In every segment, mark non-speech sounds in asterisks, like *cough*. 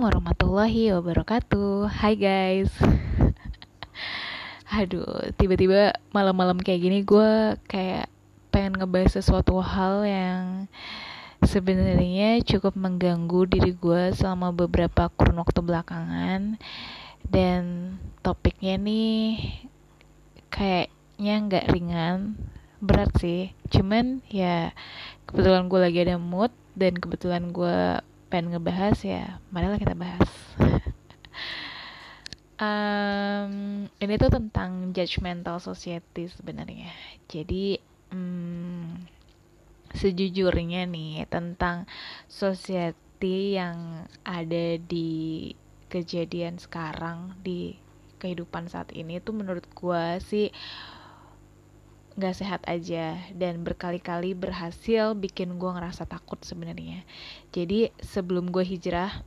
Assalamualaikum warahmatullahi wabarakatuh. Hai guys. *laughs* Aduh, tiba-tiba malam-malam kayak gini gue kayak pengen ngebahas sesuatu hal yang sebenarnya cukup mengganggu diri gue selama beberapa kurun waktu belakangan. Dan topiknya nih kayaknya nggak ringan, berat sih. Cuman ya kebetulan gue lagi ada mood dan kebetulan gue pengen ngebahas ya marilah kita bahas. *laughs* Um, ini tuh tentang judgmental society sebenarnya. Jadi um, sejujurnya nih tentang society yang ada di kejadian sekarang di kehidupan saat ini tuh menurut gue sih nggak sehat aja dan berkali-kali berhasil bikin gue ngerasa takut sebenarnya. Jadi sebelum gue *clears throat* hijrah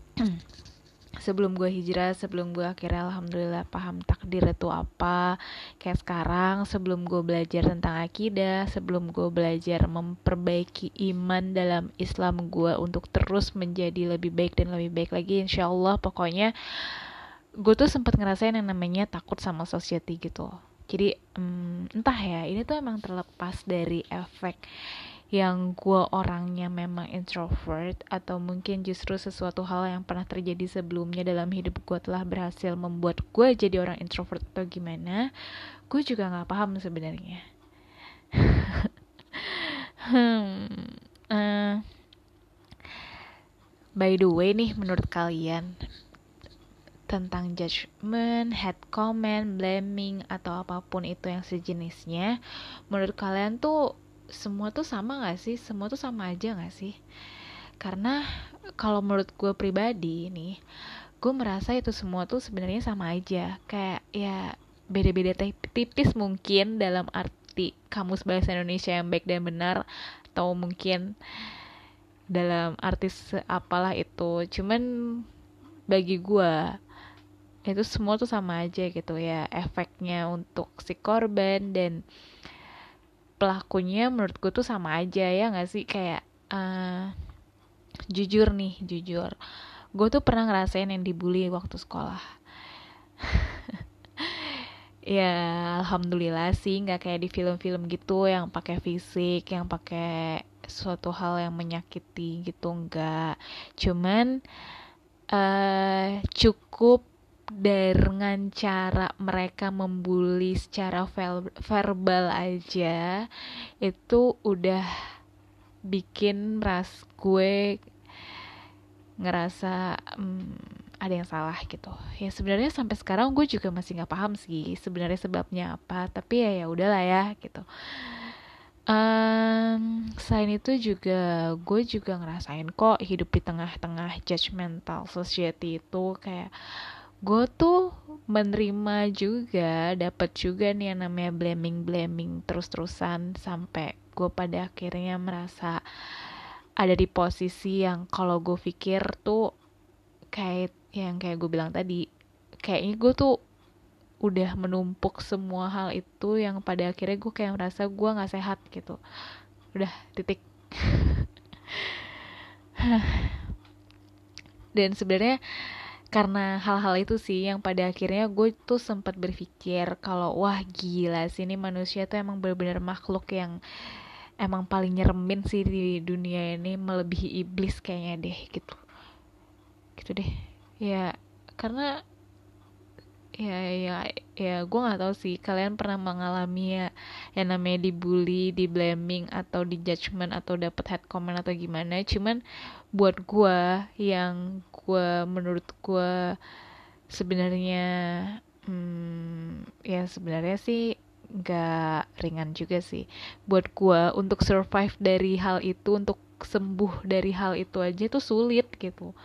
sebelum gue hijrah sebelum gue akhirnya alhamdulillah paham takdir itu apa kayak sekarang sebelum gue belajar tentang akidah sebelum gue belajar memperbaiki iman dalam Islam gue untuk terus menjadi lebih baik dan lebih baik lagi insya Allah pokoknya gue tuh sempat ngerasain yang namanya takut sama society gitu jadi um, entah ya ini tuh emang terlepas dari efek yang gue orangnya memang introvert atau mungkin justru sesuatu hal yang pernah terjadi sebelumnya dalam hidup gue telah berhasil membuat gue jadi orang introvert atau gimana gue juga nggak paham sebenarnya. *laughs* Hmm, uh, by the way nih menurut kalian tentang judgment, head comment, blaming atau apa pun itu yang sejenisnya, menurut kalian tuh semua tuh sama gak sih? Semua tuh sama aja gak sih? Karena kalau menurut gue pribadi nih, gue merasa itu semua tuh sebenarnya sama aja. Kayak ya beda-beda tipis mungkin dalam arti kamus bahasa Indonesia yang baik dan benar atau mungkin dalam artis apalah itu. Cuman bagi gue itu semua tuh sama aja gitu ya efeknya untuk si korban dan pelakunya menurut gue tuh sama aja ya nggak sih? Kayak uh, jujur nih jujur. Gue tuh pernah ngerasain yang dibully waktu sekolah. *laughs* Ya alhamdulillah sih nggak kayak di film-film gitu yang pakai fisik yang pakai suatu hal yang menyakiti gitu enggak cuman uh, cukup dengan cara mereka membuli secara verbal aja itu udah bikin ras gue ngerasa hmm, ada yang salah gitu. Ya sebenarnya sampai sekarang gue juga masih nggak paham sih sebenarnya sebabnya apa tapi ya ya udahlah ya gitu. Um, selain itu juga gue juga ngerasain kok hidup di tengah-tengah judgmental society itu kayak gue tuh menerima juga dapat juga nih yang namanya blaming blaming terus terusan sampai gue pada akhirnya merasa ada di posisi yang kalau gue pikir tuh kayak yang kayak gue bilang tadi kayaknya gue tuh udah menumpuk semua hal itu yang pada akhirnya gue kayak merasa gue nggak sehat gitu. Udah titik. *laughs* Dan sebenarnya karena hal-hal itu sih yang pada akhirnya gue tuh sempat berpikir kalau wah gila sih ini manusia tuh emang benar-benar makhluk yang emang paling nyeremin sih di dunia ini melebihi iblis kayaknya deh gitu. Gitu deh. Ya karena ya ya ya gue nggak tahu sih kalian pernah mengalami ya yang namanya dibully, di blaming atau di judgment atau dapat head comment atau gimana. Cuman buat gue yang gue menurut gue sebenarnya hmm, ya sebenarnya sih gak ringan juga sih. Buat gue untuk survive dari hal itu untuk sembuh dari hal itu aja tuh sulit gitu.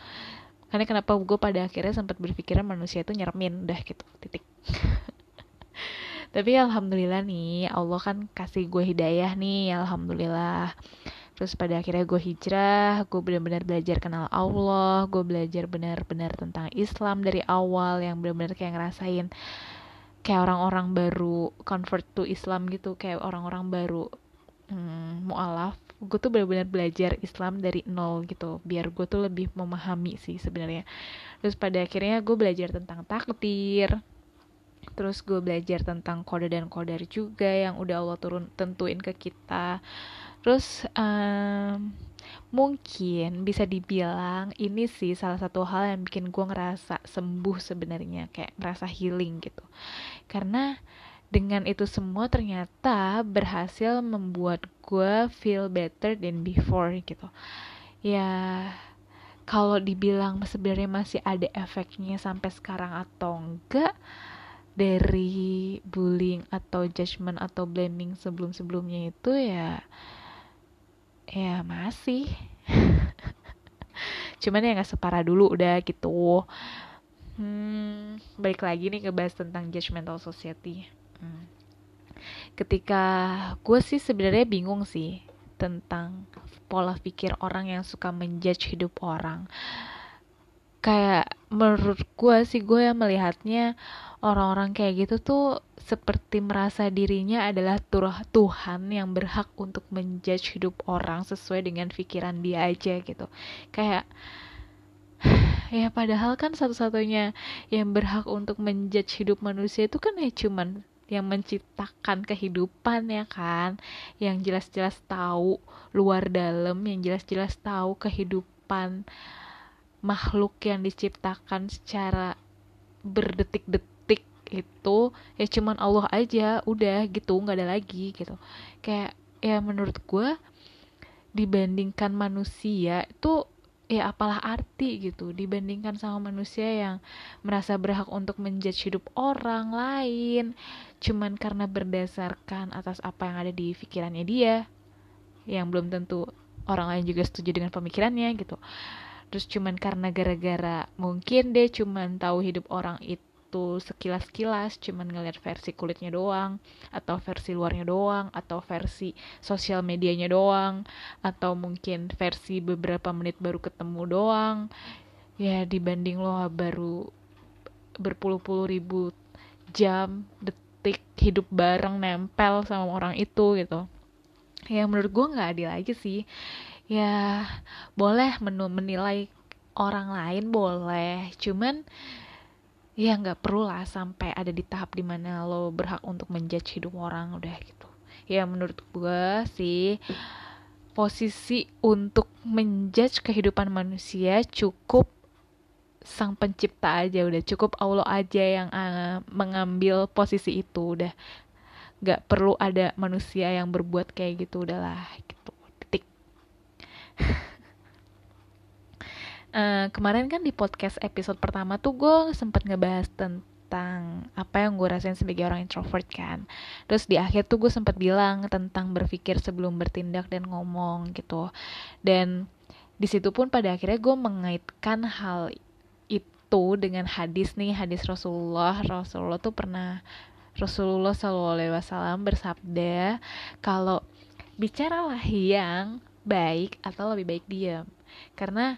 Karena kenapa gue pada akhirnya sempat berpikiran manusia itu nyermin udah gitu titik. *laughs* Tapi alhamdulillah nih Allah kan kasih gue hidayah nih alhamdulillah terus pada akhirnya gue hijrah gue benar-benar belajar kenal Allah gue belajar benar-benar tentang Islam dari awal yang benar-benar kayak ngerasain kayak orang-orang baru convert to Islam gitu kayak orang-orang baru hmm, mualaf. Gue tuh benar-benar belajar Islam dari nol gitu biar gue tuh lebih memahami sih sebenarnya. Terus pada akhirnya gue belajar tentang takdir terus gue belajar tentang kode dan kodar juga yang udah Allah turun tentuin ke kita terus um, mungkin bisa dibilang ini sih salah satu hal yang bikin gue ngerasa sembuh sebenarnya kayak ngerasa healing gitu. Karena dengan itu semua ternyata berhasil membuat gue feel better than before gitu. Ya kalau dibilang sebenarnya masih ada efeknya sampai sekarang atau enggak dari bullying atau judgment atau blaming sebelum-sebelumnya itu ya ya masih. *laughs* Cuman ya nggak separah dulu udah gitu. Hmm, balik lagi nih ke bahas tentang judgmental society. Hmm. ketika gue sih sebenarnya bingung sih tentang pola pikir orang yang suka menjudge hidup orang kayak menurut gue sih gue yang melihatnya orang-orang kayak gitu tuh seperti merasa dirinya adalah Tuhan yang berhak untuk menjudge hidup orang sesuai dengan pikiran dia aja gitu. Kayak *sighs* ya padahal kan satu-satunya yang berhak untuk menjudge hidup manusia itu kan ya cuman yang menciptakan kehidupan ya kan? Yang jelas-jelas tahu luar dalam yang jelas-jelas tahu kehidupan makhluk yang diciptakan secara berdetik-detik itu ya cuman Allah aja udah gitu nggak ada lagi gitu. Kayak ya menurut gue dibandingkan manusia itu ya apalah arti gitu. Dibandingkan sama manusia yang merasa berhak untuk menjudge hidup orang lain cuman karena berdasarkan atas apa yang ada di pikirannya dia yang belum tentu orang lain juga setuju dengan pemikirannya gitu terus cuman karena gara-gara mungkin dia cuman tahu hidup orang itu itu sekilas-kilas cuman ngeliat versi kulitnya doang atau versi luarnya doang atau versi sosial medianya doang atau mungkin versi beberapa menit baru ketemu doang. Ya dibanding lo baru berpuluh-puluh ribu jam detik hidup bareng nempel sama orang itu gitu. Ya menurut gue nggak adil aja sih ya boleh menilai orang lain boleh cuman ya nggak perlu lah sampai ada di tahap di mana lo berhak untuk menjudge hidup orang udah gitu. Ya menurut gue sih posisi untuk menjudge kehidupan manusia cukup sang pencipta aja udah cukup Allah aja yang uh, mengambil posisi itu udah. Nggak perlu ada manusia yang berbuat kayak gitu udahlah gitu Uh, kemarin kan di podcast episode pertama tuh gue sempat ngebahas tentang apa yang gue rasain sebagai orang introvert kan. Terus di akhir tuh gue sempat bilang tentang berpikir sebelum bertindak dan ngomong gitu. Dan di situ pun pada akhirnya gue mengaitkan hal itu dengan hadis nih hadis Rasulullah. Rasulullah tuh pernah Rasulullah SAW bersabda kalau bicaralah yang baik atau lebih baik diam. Karena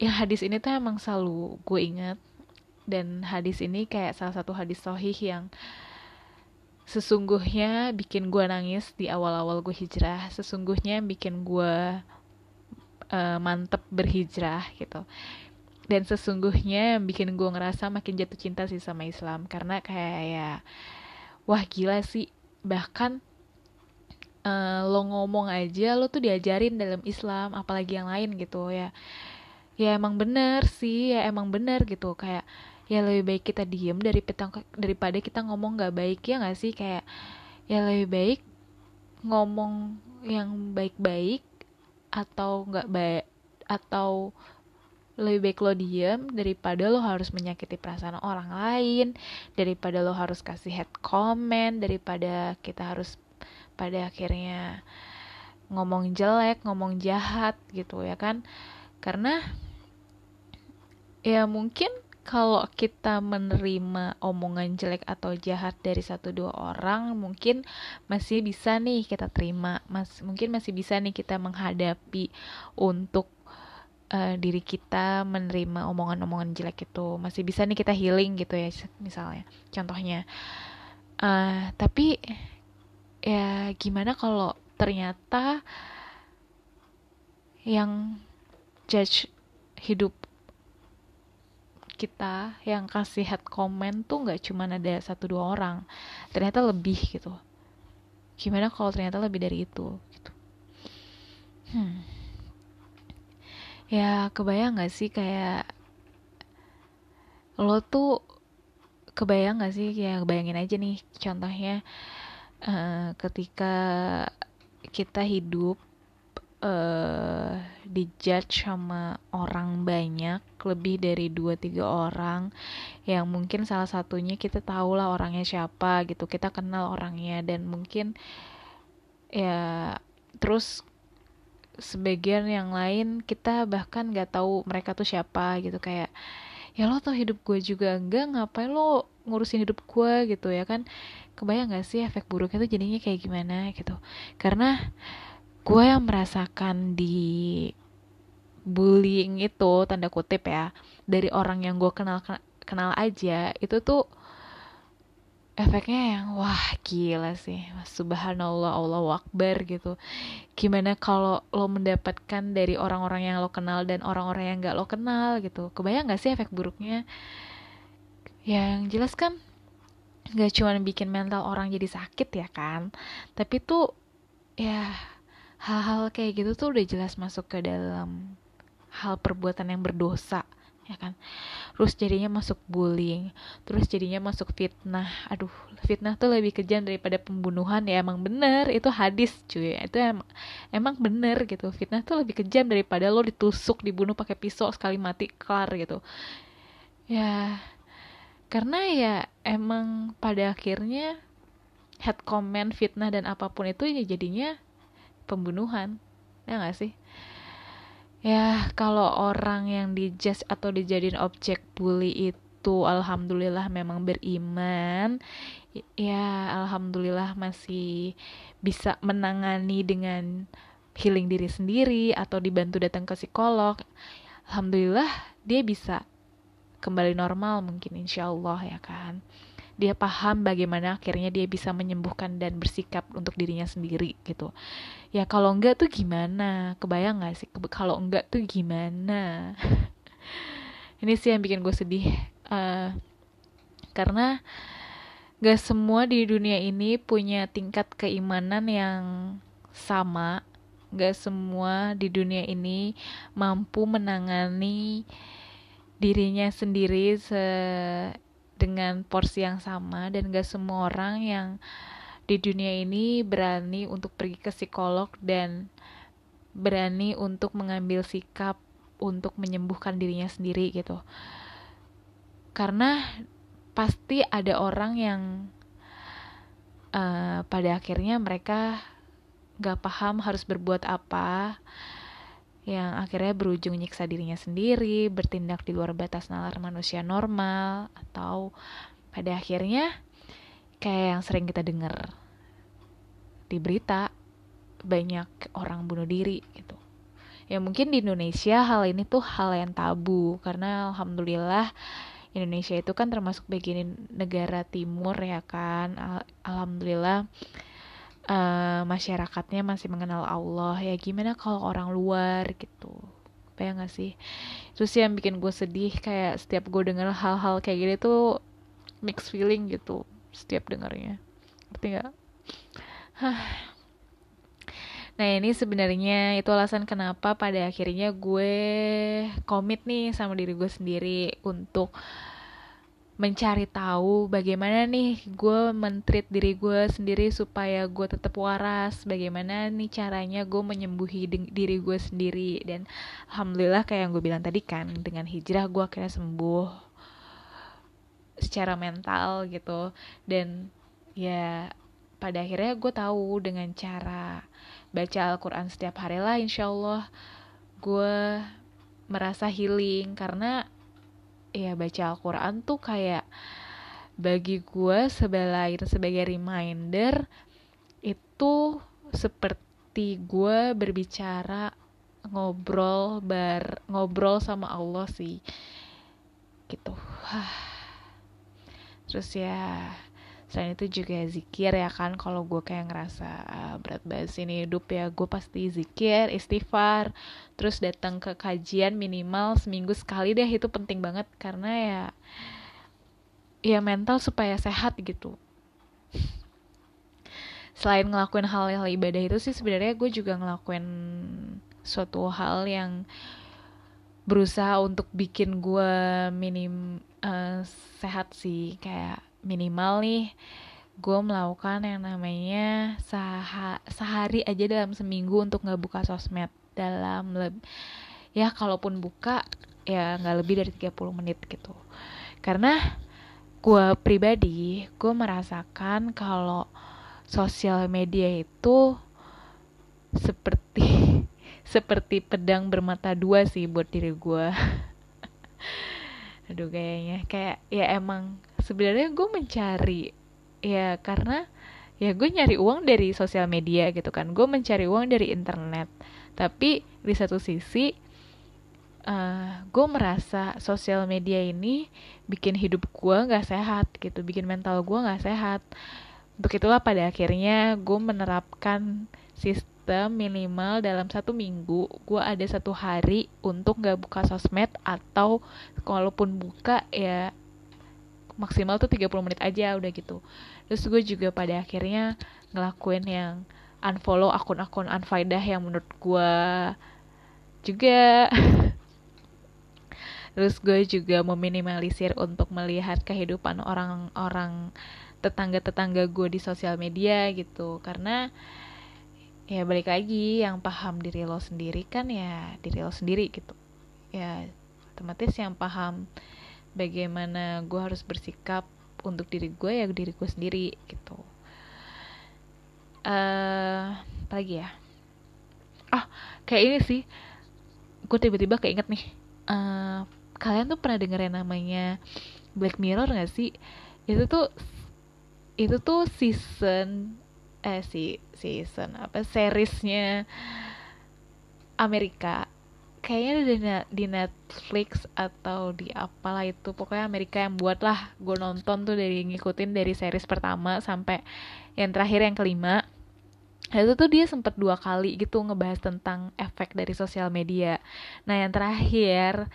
ya hadis ini tuh emang selalu gue ingat. Dan hadis ini kayak salah satu hadis sohih yang sesungguhnya bikin gue nangis di awal-awal gue hijrah. Sesungguhnya bikin gue uh, mantep berhijrah gitu. Dan sesungguhnya bikin gue ngerasa makin jatuh cinta sih sama Islam. Karena kayak ya wah gila sih. Bahkan uh, lo ngomong aja lo tuh diajarin dalam Islam apalagi yang lain gitu ya. Ya emang bener sih ya emang bener gitu kayak ya lebih baik kita diem dari petang daripada kita ngomong gak baik ya gak sih? Kayak ya lebih baik ngomong yang baik-baik atau nggak baik atau lebih baik lo diem daripada lo harus menyakiti perasaan orang lain daripada lo harus kasih head comment daripada kita harus pada akhirnya ngomong jelek ngomong jahat gitu ya kan. Karena ya mungkin kalau kita menerima omongan jelek atau jahat dari satu dua orang mungkin masih bisa nih kita terima mas mungkin masih bisa nih kita menghadapi untuk uh, diri kita menerima omongan-omongan jelek itu. Masih bisa nih kita healing gitu ya misalnya. Contohnya uh, tapi ya gimana kalau ternyata yang judge hidup kita yang kasih head comment tuh nggak cuma ada satu dua orang. Ternyata lebih gitu. Gimana kalau ternyata lebih dari itu gitu. Hmm. ya kebayang nggak sih kayak lo tuh kebayang gak sih? Ya bayangin aja nih contohnya uh, ketika kita hidup uh, dijudge sama orang banyak lebih dari dua tiga orang yang mungkin salah satunya kita tahu lah orangnya siapa gitu kita kenal orangnya dan mungkin ya terus sebagian yang lain kita bahkan nggak tahu mereka tuh siapa gitu kayak ya lo tau hidup gue juga enggak ngapain lo ngurusin hidup gue gitu ya kan kebayang gak sih efek buruknya tuh jadinya kayak gimana gitu? Karena gue yang merasakan di bullying itu tanda kutip ya dari orang yang gue kenal kenal aja itu tuh efeknya yang wah gila sih. Subhanallah Allah akbar gitu. Gimana kalau lo mendapatkan dari orang-orang yang lo kenal dan orang-orang yang gak lo kenal gitu. Kebayang gak sih efek buruknya? Yang jelas kan gak cuma bikin mental orang jadi sakit ya kan? Tapi tuh ya hal-hal kayak gitu tuh udah jelas masuk ke dalam hal perbuatan yang berdosa ya kan? Terus jadinya masuk bullying terus jadinya masuk fitnah. Aduh fitnah tuh lebih kejam daripada pembunuhan ya emang bener. Itu hadis cuy. Itu emang emang bener gitu. Fitnah tuh lebih kejam daripada lo ditusuk dibunuh pakai pisau sekali mati kelar gitu. Ya karena ya emang pada akhirnya head comment fitnah dan apa pun itu ya jadinya pembunuhan. Ya gak sih? Ya kalau orang yang dijudge atau dijadiin objek bully itu alhamdulillah memang beriman ya alhamdulillah masih bisa menangani dengan healing diri sendiri atau dibantu datang ke psikolog alhamdulillah dia bisa kembali normal mungkin insya Allah ya kan? Dia paham bagaimana akhirnya dia bisa menyembuhkan dan bersikap untuk dirinya sendiri gitu. Ya kalau enggak tuh gimana? Kebayang gak sih? Kalau enggak tuh gimana? *laughs* Ini sih yang bikin gue sedih. Uh, karena gak semua di dunia ini punya tingkat keimanan yang sama. Gak semua di dunia ini mampu menangani dirinya sendiri se dengan porsi yang sama dan gak semua orang yang di dunia ini berani untuk pergi ke psikolog dan berani untuk mengambil sikap untuk menyembuhkan dirinya sendiri gitu. Karena pasti ada orang yang uh, pada akhirnya mereka gak paham harus berbuat apa, yang akhirnya berujung nyiksa dirinya sendiri, bertindak di luar batas nalar manusia normal, atau pada akhirnya kayak yang sering kita dengar di berita banyak orang bunuh diri gitu. Ya mungkin di Indonesia hal ini tuh hal yang tabu karena alhamdulillah Indonesia itu kan termasuk bagian negara timur ya kan. Alhamdulillah uh, masyarakatnya masih mengenal Allah ya gimana kalau orang luar gitu. Ya gak sih? Itu sih yang bikin gue sedih kayak setiap gue denger hal-hal kayak gini tuh mixed feeling gitu setiap dengarnya ngerti gak? Nah ini sebenarnya itu alasan kenapa pada akhirnya gue komit nih sama diri gue sendiri untuk mencari tahu bagaimana nih gue mentreat diri gue sendiri supaya gue tetap waras bagaimana nih caranya gue menyembuhi diri gue sendiri. Dan alhamdulillah kayak yang gue bilang tadi kan dengan hijrah gue akhirnya sembuh secara mental gitu. Dan ya pada akhirnya gue tahu dengan cara baca Al-Quran setiap hari lah insya Allah gue merasa healing. Karena ya baca Al-Quran tuh kayak bagi gue sebelain sebagai reminder itu seperti gue berbicara ngobrol bar ngobrol sama Allah sih. Gitu. *sighs* Terus ya selain itu juga zikir ya kan kalau gue kayak ngerasa uh, berat banget ini hidup ya gue pasti zikir istighfar terus datang ke kajian minimal seminggu sekali deh itu penting banget karena ya ya mental supaya sehat gitu. Selain ngelakuin hal-hal ibadah itu sih sebenarnya gue juga ngelakuin suatu hal yang berusaha untuk bikin gue minim uh, sehat sih kayak minimal nih gue melakukan yang namanya saha sehari aja dalam seminggu untuk nggak buka sosmed. Dalam ya kalaupun buka ya nggak lebih dari 30 menit gitu. Karena gue pribadi gue merasakan kalau sosial media itu seperti *laughs* seperti pedang bermata dua sih buat diri gue *laughs* aduh kayaknya. Kayak ya emang sebenarnya gue mencari ya karena ya gue nyari uang dari sosial media gitu kan. Gue mencari uang dari internet. Tapi di satu sisi uh, gue merasa sosial media ini bikin hidup gue nggak sehat gitu bikin mental gue nggak sehat. Begitulah pada akhirnya gue menerapkan sistem minimal dalam satu minggu gue ada satu hari untuk gak buka sosmed atau kalaupun buka ya maksimal tuh 30 menit aja udah gitu. Terus gue juga pada akhirnya ngelakuin yang unfollow akun-akun unfaedah yang menurut gue juga. *laughs* Terus gue juga meminimalisir untuk melihat kehidupan orang-orang tetangga-tetangga gue di sosial media gitu. Karena ya balik lagi yang paham diri lo sendiri kan ya diri lo sendiri gitu. Ya otomatis yang paham bagaimana gue harus bersikap untuk diri gue ya diri gue sendiri gitu. Uh, apa lagi ya? Ah kayak ini sih. Gue tiba-tiba keinget nih uh, kalian tuh pernah denger yang namanya Black Mirror gak sih? Itu tuh itu tuh season eh si season apa seriesnya Amerika kayaknya di, di Netflix atau di apalah itu. Pokoknya Amerika yang buat lah gue nonton tuh dari ngikutin dari series pertama sampai yang terakhir yang kelima. Itu tuh dia sempat dua kali gitu ngebahas tentang efek dari sosial media. Nah yang terakhir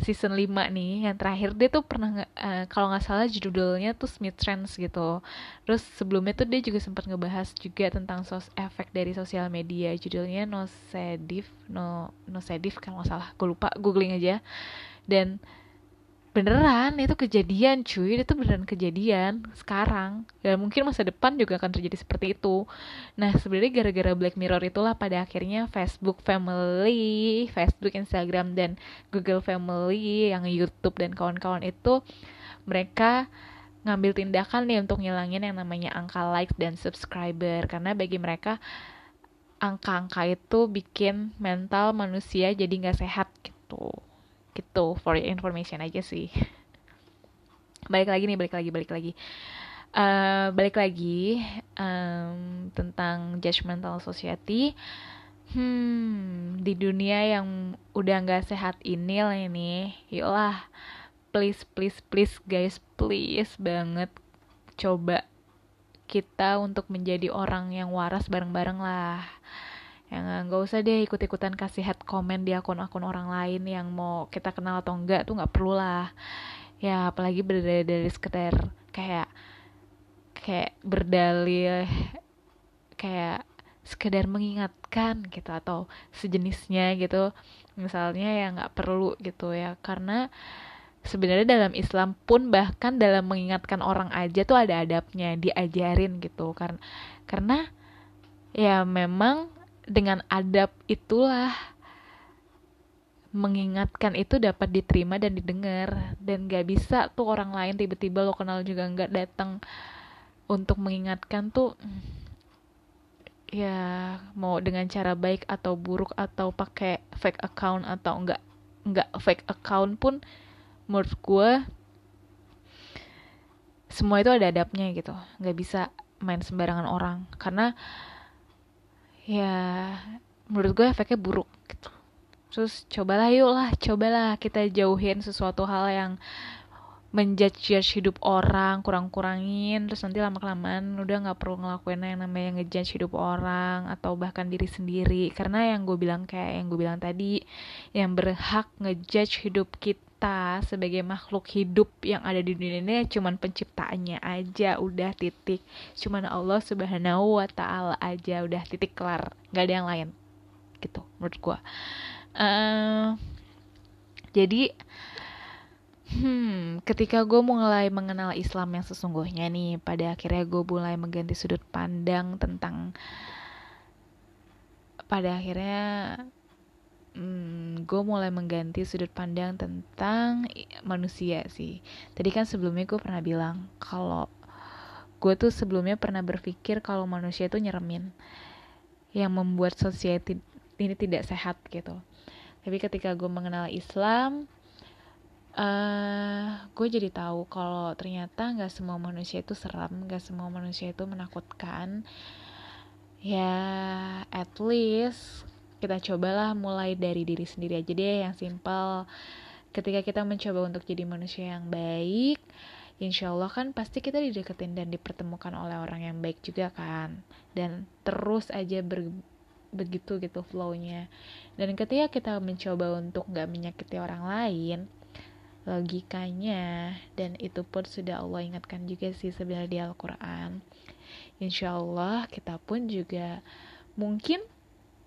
season 5 nih yang terakhir dia tuh pernah uh, kalau nggak salah judulnya tuh Smith Trends gitu. Terus sebelumnya tuh dia juga sempat ngebahas juga tentang sos efek dari sosial media. Judulnya No Sedif No No Sedif kan nggak salah. Gue lupa googling aja. Dan beneran itu kejadian cuy. Itu beneran kejadian sekarang. Dan mungkin masa depan juga akan terjadi seperti itu. Nah sebenarnya gara-gara Black Mirror itulah pada akhirnya Facebook Family Facebook Instagram dan Google Family yang YouTube dan kawan-kawan itu mereka ngambil tindakan nih untuk ngilangin yang namanya angka like dan subscriber. Karena bagi mereka angka-angka itu bikin mental manusia jadi nggak sehat gitu gitu for your information aja sih. *laughs* Balik lagi nih balik lagi balik lagi. Uh, balik lagi um, tentang judgmental society. Hmm di dunia yang udah nggak sehat ini lah ini. Yuklah please please please guys please banget coba kita untuk menjadi orang yang waras bareng-bareng lah yang nggak usah deh ikut-ikutan kasih head comment di akun-akun orang lain yang mau kita kenal atau enggak tuh nggak perlu lah. Ya apalagi berdalih dari sekedar kayak kayak berdalih kayak sekedar mengingatkan gitu atau sejenisnya gitu. Misalnya ya nggak perlu gitu ya karena sebenarnya dalam Islam pun bahkan dalam mengingatkan orang aja tuh ada adabnya diajarin gitu. Karena karena ya memang dengan adab itulah mengingatkan itu dapat diterima dan didengar. Dan gak bisa tuh orang lain tiba-tiba lo kenal juga nggak datang untuk mengingatkan tuh ya mau dengan cara baik atau buruk atau pakai fake account atau enggak enggak fake account pun menurut gue semua itu ada adabnya gitu. Nggak bisa main sembarangan orang. Karena ya menurut gue efeknya buruk gitu. Terus cobalah yuk lah cobalah kita jauhin sesuatu hal yang menjudge hidup orang kurang-kurangin terus nanti lama-kelamaan udah nggak perlu ngelakuin yang namanya ngejudge hidup orang atau bahkan diri sendiri. Karena yang gue bilang kayak yang gue bilang tadi yang berhak ngejudge hidup kita sebagai makhluk hidup yang ada di dunia ini cuman penciptaannya aja udah titik. Cuman Allah subhanahu wa taala aja udah titik kelar nggak ada yang lain gitu menurut gue uh, jadi Hmm, ketika gue mulai mengenal Islam yang sesungguhnya nih, pada akhirnya gue mulai mengganti sudut pandang tentang pada akhirnya hmm, gue mulai mengganti sudut pandang tentang manusia sih. Tadi kan sebelumnya gue pernah bilang kalau gue tuh sebelumnya pernah berpikir kalau manusia itu nyeremin yang membuat society ini tidak sehat gitu. Tapi ketika gue mengenal Islam, uh, eh, gue jadi tahu kalau ternyata nggak semua manusia itu seram nggak semua manusia itu menakutkan ya at least kita cobalah mulai dari diri sendiri aja deh yang simple ketika kita mencoba untuk jadi manusia yang baik insya Allah kan pasti kita dideketin dan dipertemukan oleh orang yang baik juga kan. Dan terus aja ber, begitu gitu flownya. Dan ketika kita mencoba untuk nggak menyakiti orang lain logikanya dan itu pun sudah Allah ingatkan juga sih sebenarnya di Al-Quran Insya Allah kita pun juga mungkin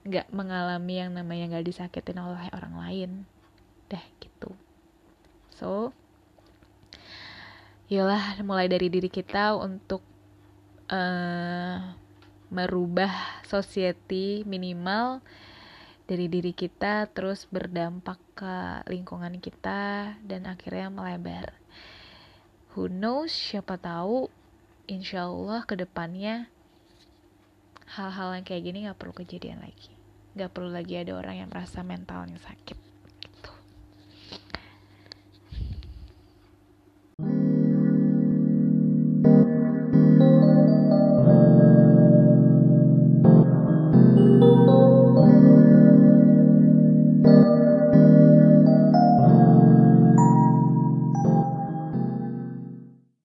nggak mengalami yang namanya nggak disakitin oleh orang lain dah gitu so yalah mulai dari diri kita untuk uh, merubah society minimal dari diri kita terus berdampak ke lingkungan kita dan akhirnya melebar. Who knows, siapa tahu insya Allah ke depannya hal-hal yang kayak gini gak perlu kejadian lagi. Gak perlu lagi ada orang yang merasa mentalnya sakit.